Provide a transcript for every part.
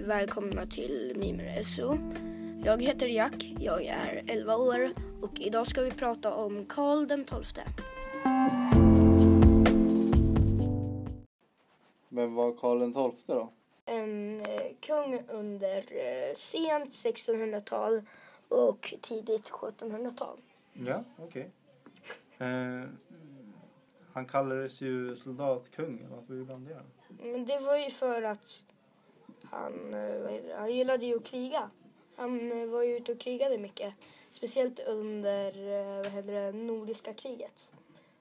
välkomna till Mimer SO. Jag heter Jack, jag är 11 år och idag ska vi prata om Karl den XII. Men var Karl den XII då? En eh, kung under eh, sent 1600-tal och tidigt 1700-tal. Ja, okej. Eh, han kallades ju soldatkung. Varför gjorde han det? Men det var ju för att han, eh, han gillade ju att kriga. Han eh, var ju ute och krigade mycket. Speciellt under eh, vad heter det, Nordiska kriget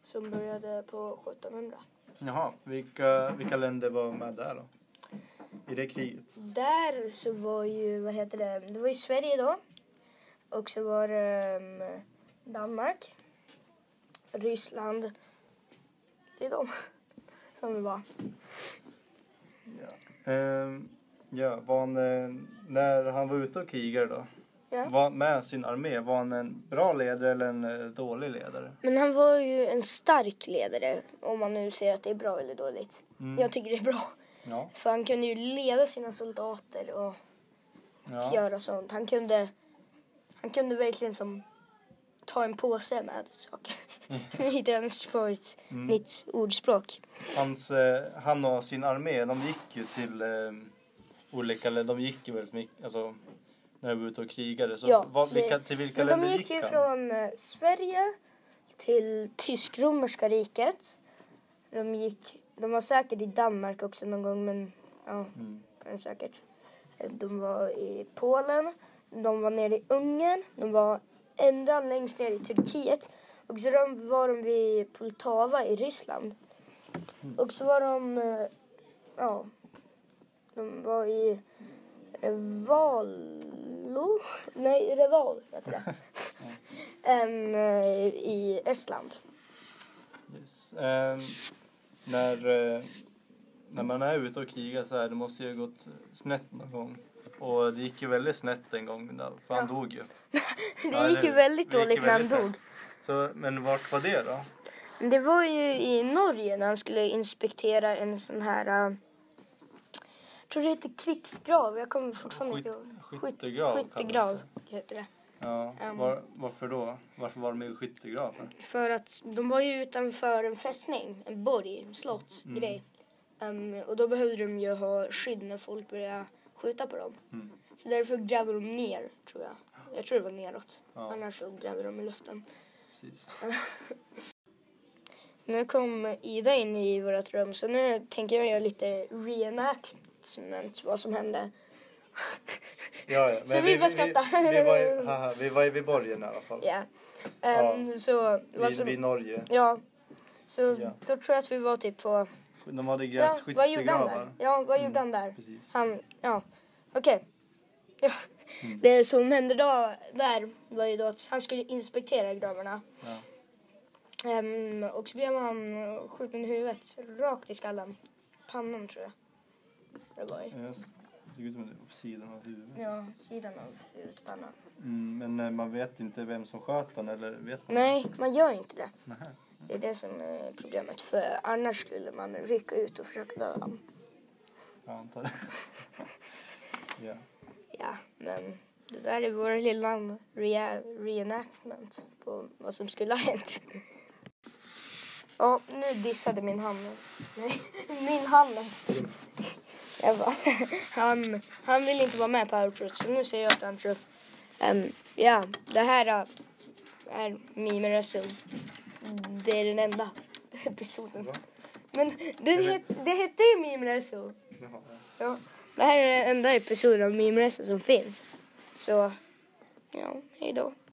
som började på 1700. Jaha, vilka, vilka länder var med där då? I det kriget? Där så var ju, vad heter det, det var ju Sverige då. Och så var det um, Danmark, Ryssland. Det är de som det var. Ja. Ehm, ja, var han, eh, när han var ute och krigade då? Ja. Var med sin armé, var han en bra ledare eller en eh, dålig ledare? Men han var ju en stark ledare om man nu säger att det är bra eller dåligt. Mm. Jag tycker det är bra. Ja. För han kunde ju leda sina soldater och ja. göra sånt. Han kunde, han kunde verkligen som ta en påse med saker. Nu hittar jag på ett Mm. nytt ordspråk. Hans, eh, han och sin armé, de gick ju till eh, olika länder. De gick ju väldigt mycket, alltså när de var ute och krigade. Så Ja, vad, vilka, till vilka Men de länder gick ju från eh, Sverige till tysk-romerska riket. De gick, de var säkert i Danmark också någon gång men ja, Mm. är säkert. Eh, De var i Polen, de var nere i Ungern, de var ända längst ner i Turkiet. Och så de, var de vid Poltava i Ryssland. Mm. Och så var de, eh, ja, de var i Revalo, nej Reval heter det. Eh, I Estland. Yes. Ehm, när, eh, när man är ute och krigar så här, det måste ju gått snett någon gång. Och det gick ju väldigt snett en gång, för han Ja. dog ju. Det gick ju väldigt dåligt när han dog. Så, men vart var det då? Det var ju i Norge när han skulle inspektera en sån här... Tror det heter krigsgrav. Jag kommer fortfarande inte ihåg. Skytt- skyttegrav Skyttegrav heter det. Ja, Ehm. var, varför då? Varför var de i skyttegrav? för? Att de var ju utanför en fästning, en borg, en slottsgrej. Ehm, och då behövde de ju ha skydd när folk började skjuta på dem. Mm. Så därför grävde de ner, tror jag. Jag tror det var neråt. Ja. Annars så grävde de i luften. Nu kom Ida in i vårt rum så nu tänker jag göra lite reenactment vad som hände. Ja, ja. Så vi bara skrattar. Vi, vi, var i, haha, vi var i vid borgen i alla fall. Ja. Ehm, Så, vad Vid, som, vid Norge. ja. Så Ja. då tror jag att vi var typ på... De hade Ja, grävt vad gjorde han skyttegravar. där? Ja, vad gjorde Mm, han där? Precis. Han, ja, okej. Ja. Mm. Det som hände då, där var ju då att han skulle inspektera gravarna. Ja. Ehm, och så blev han skjuten i huvudet, rakt i skallen. Pannan tror jag. Ju. Ja, Det såg ut som det var på sidan av huvudet. Ja, sidan av huvudet, pannan. Mm, men eh, man vet inte vem som sköt han eller vet man? Nej, man gör inte det. Nähä. Det är det som är problemet. För annars skulle man rycka ut och försöka döda honom. Jag antar det. ja. Ja, men det där är vår lilla rea- reenactment på vad som skulle ha hänt. Ja, nu dissade min Hannes. Nej, min Hannes. Jag bara, han, han vill inte vara med på outrot så nu säger jag att han tror. Um, ja, det här uh, är Mimer SO. Det är den enda episoden. Men det, het, det hette ju Mimer SO. Jaha, ja. Det här är den enda episoden av Mimresa som finns. Så, ja, hej då.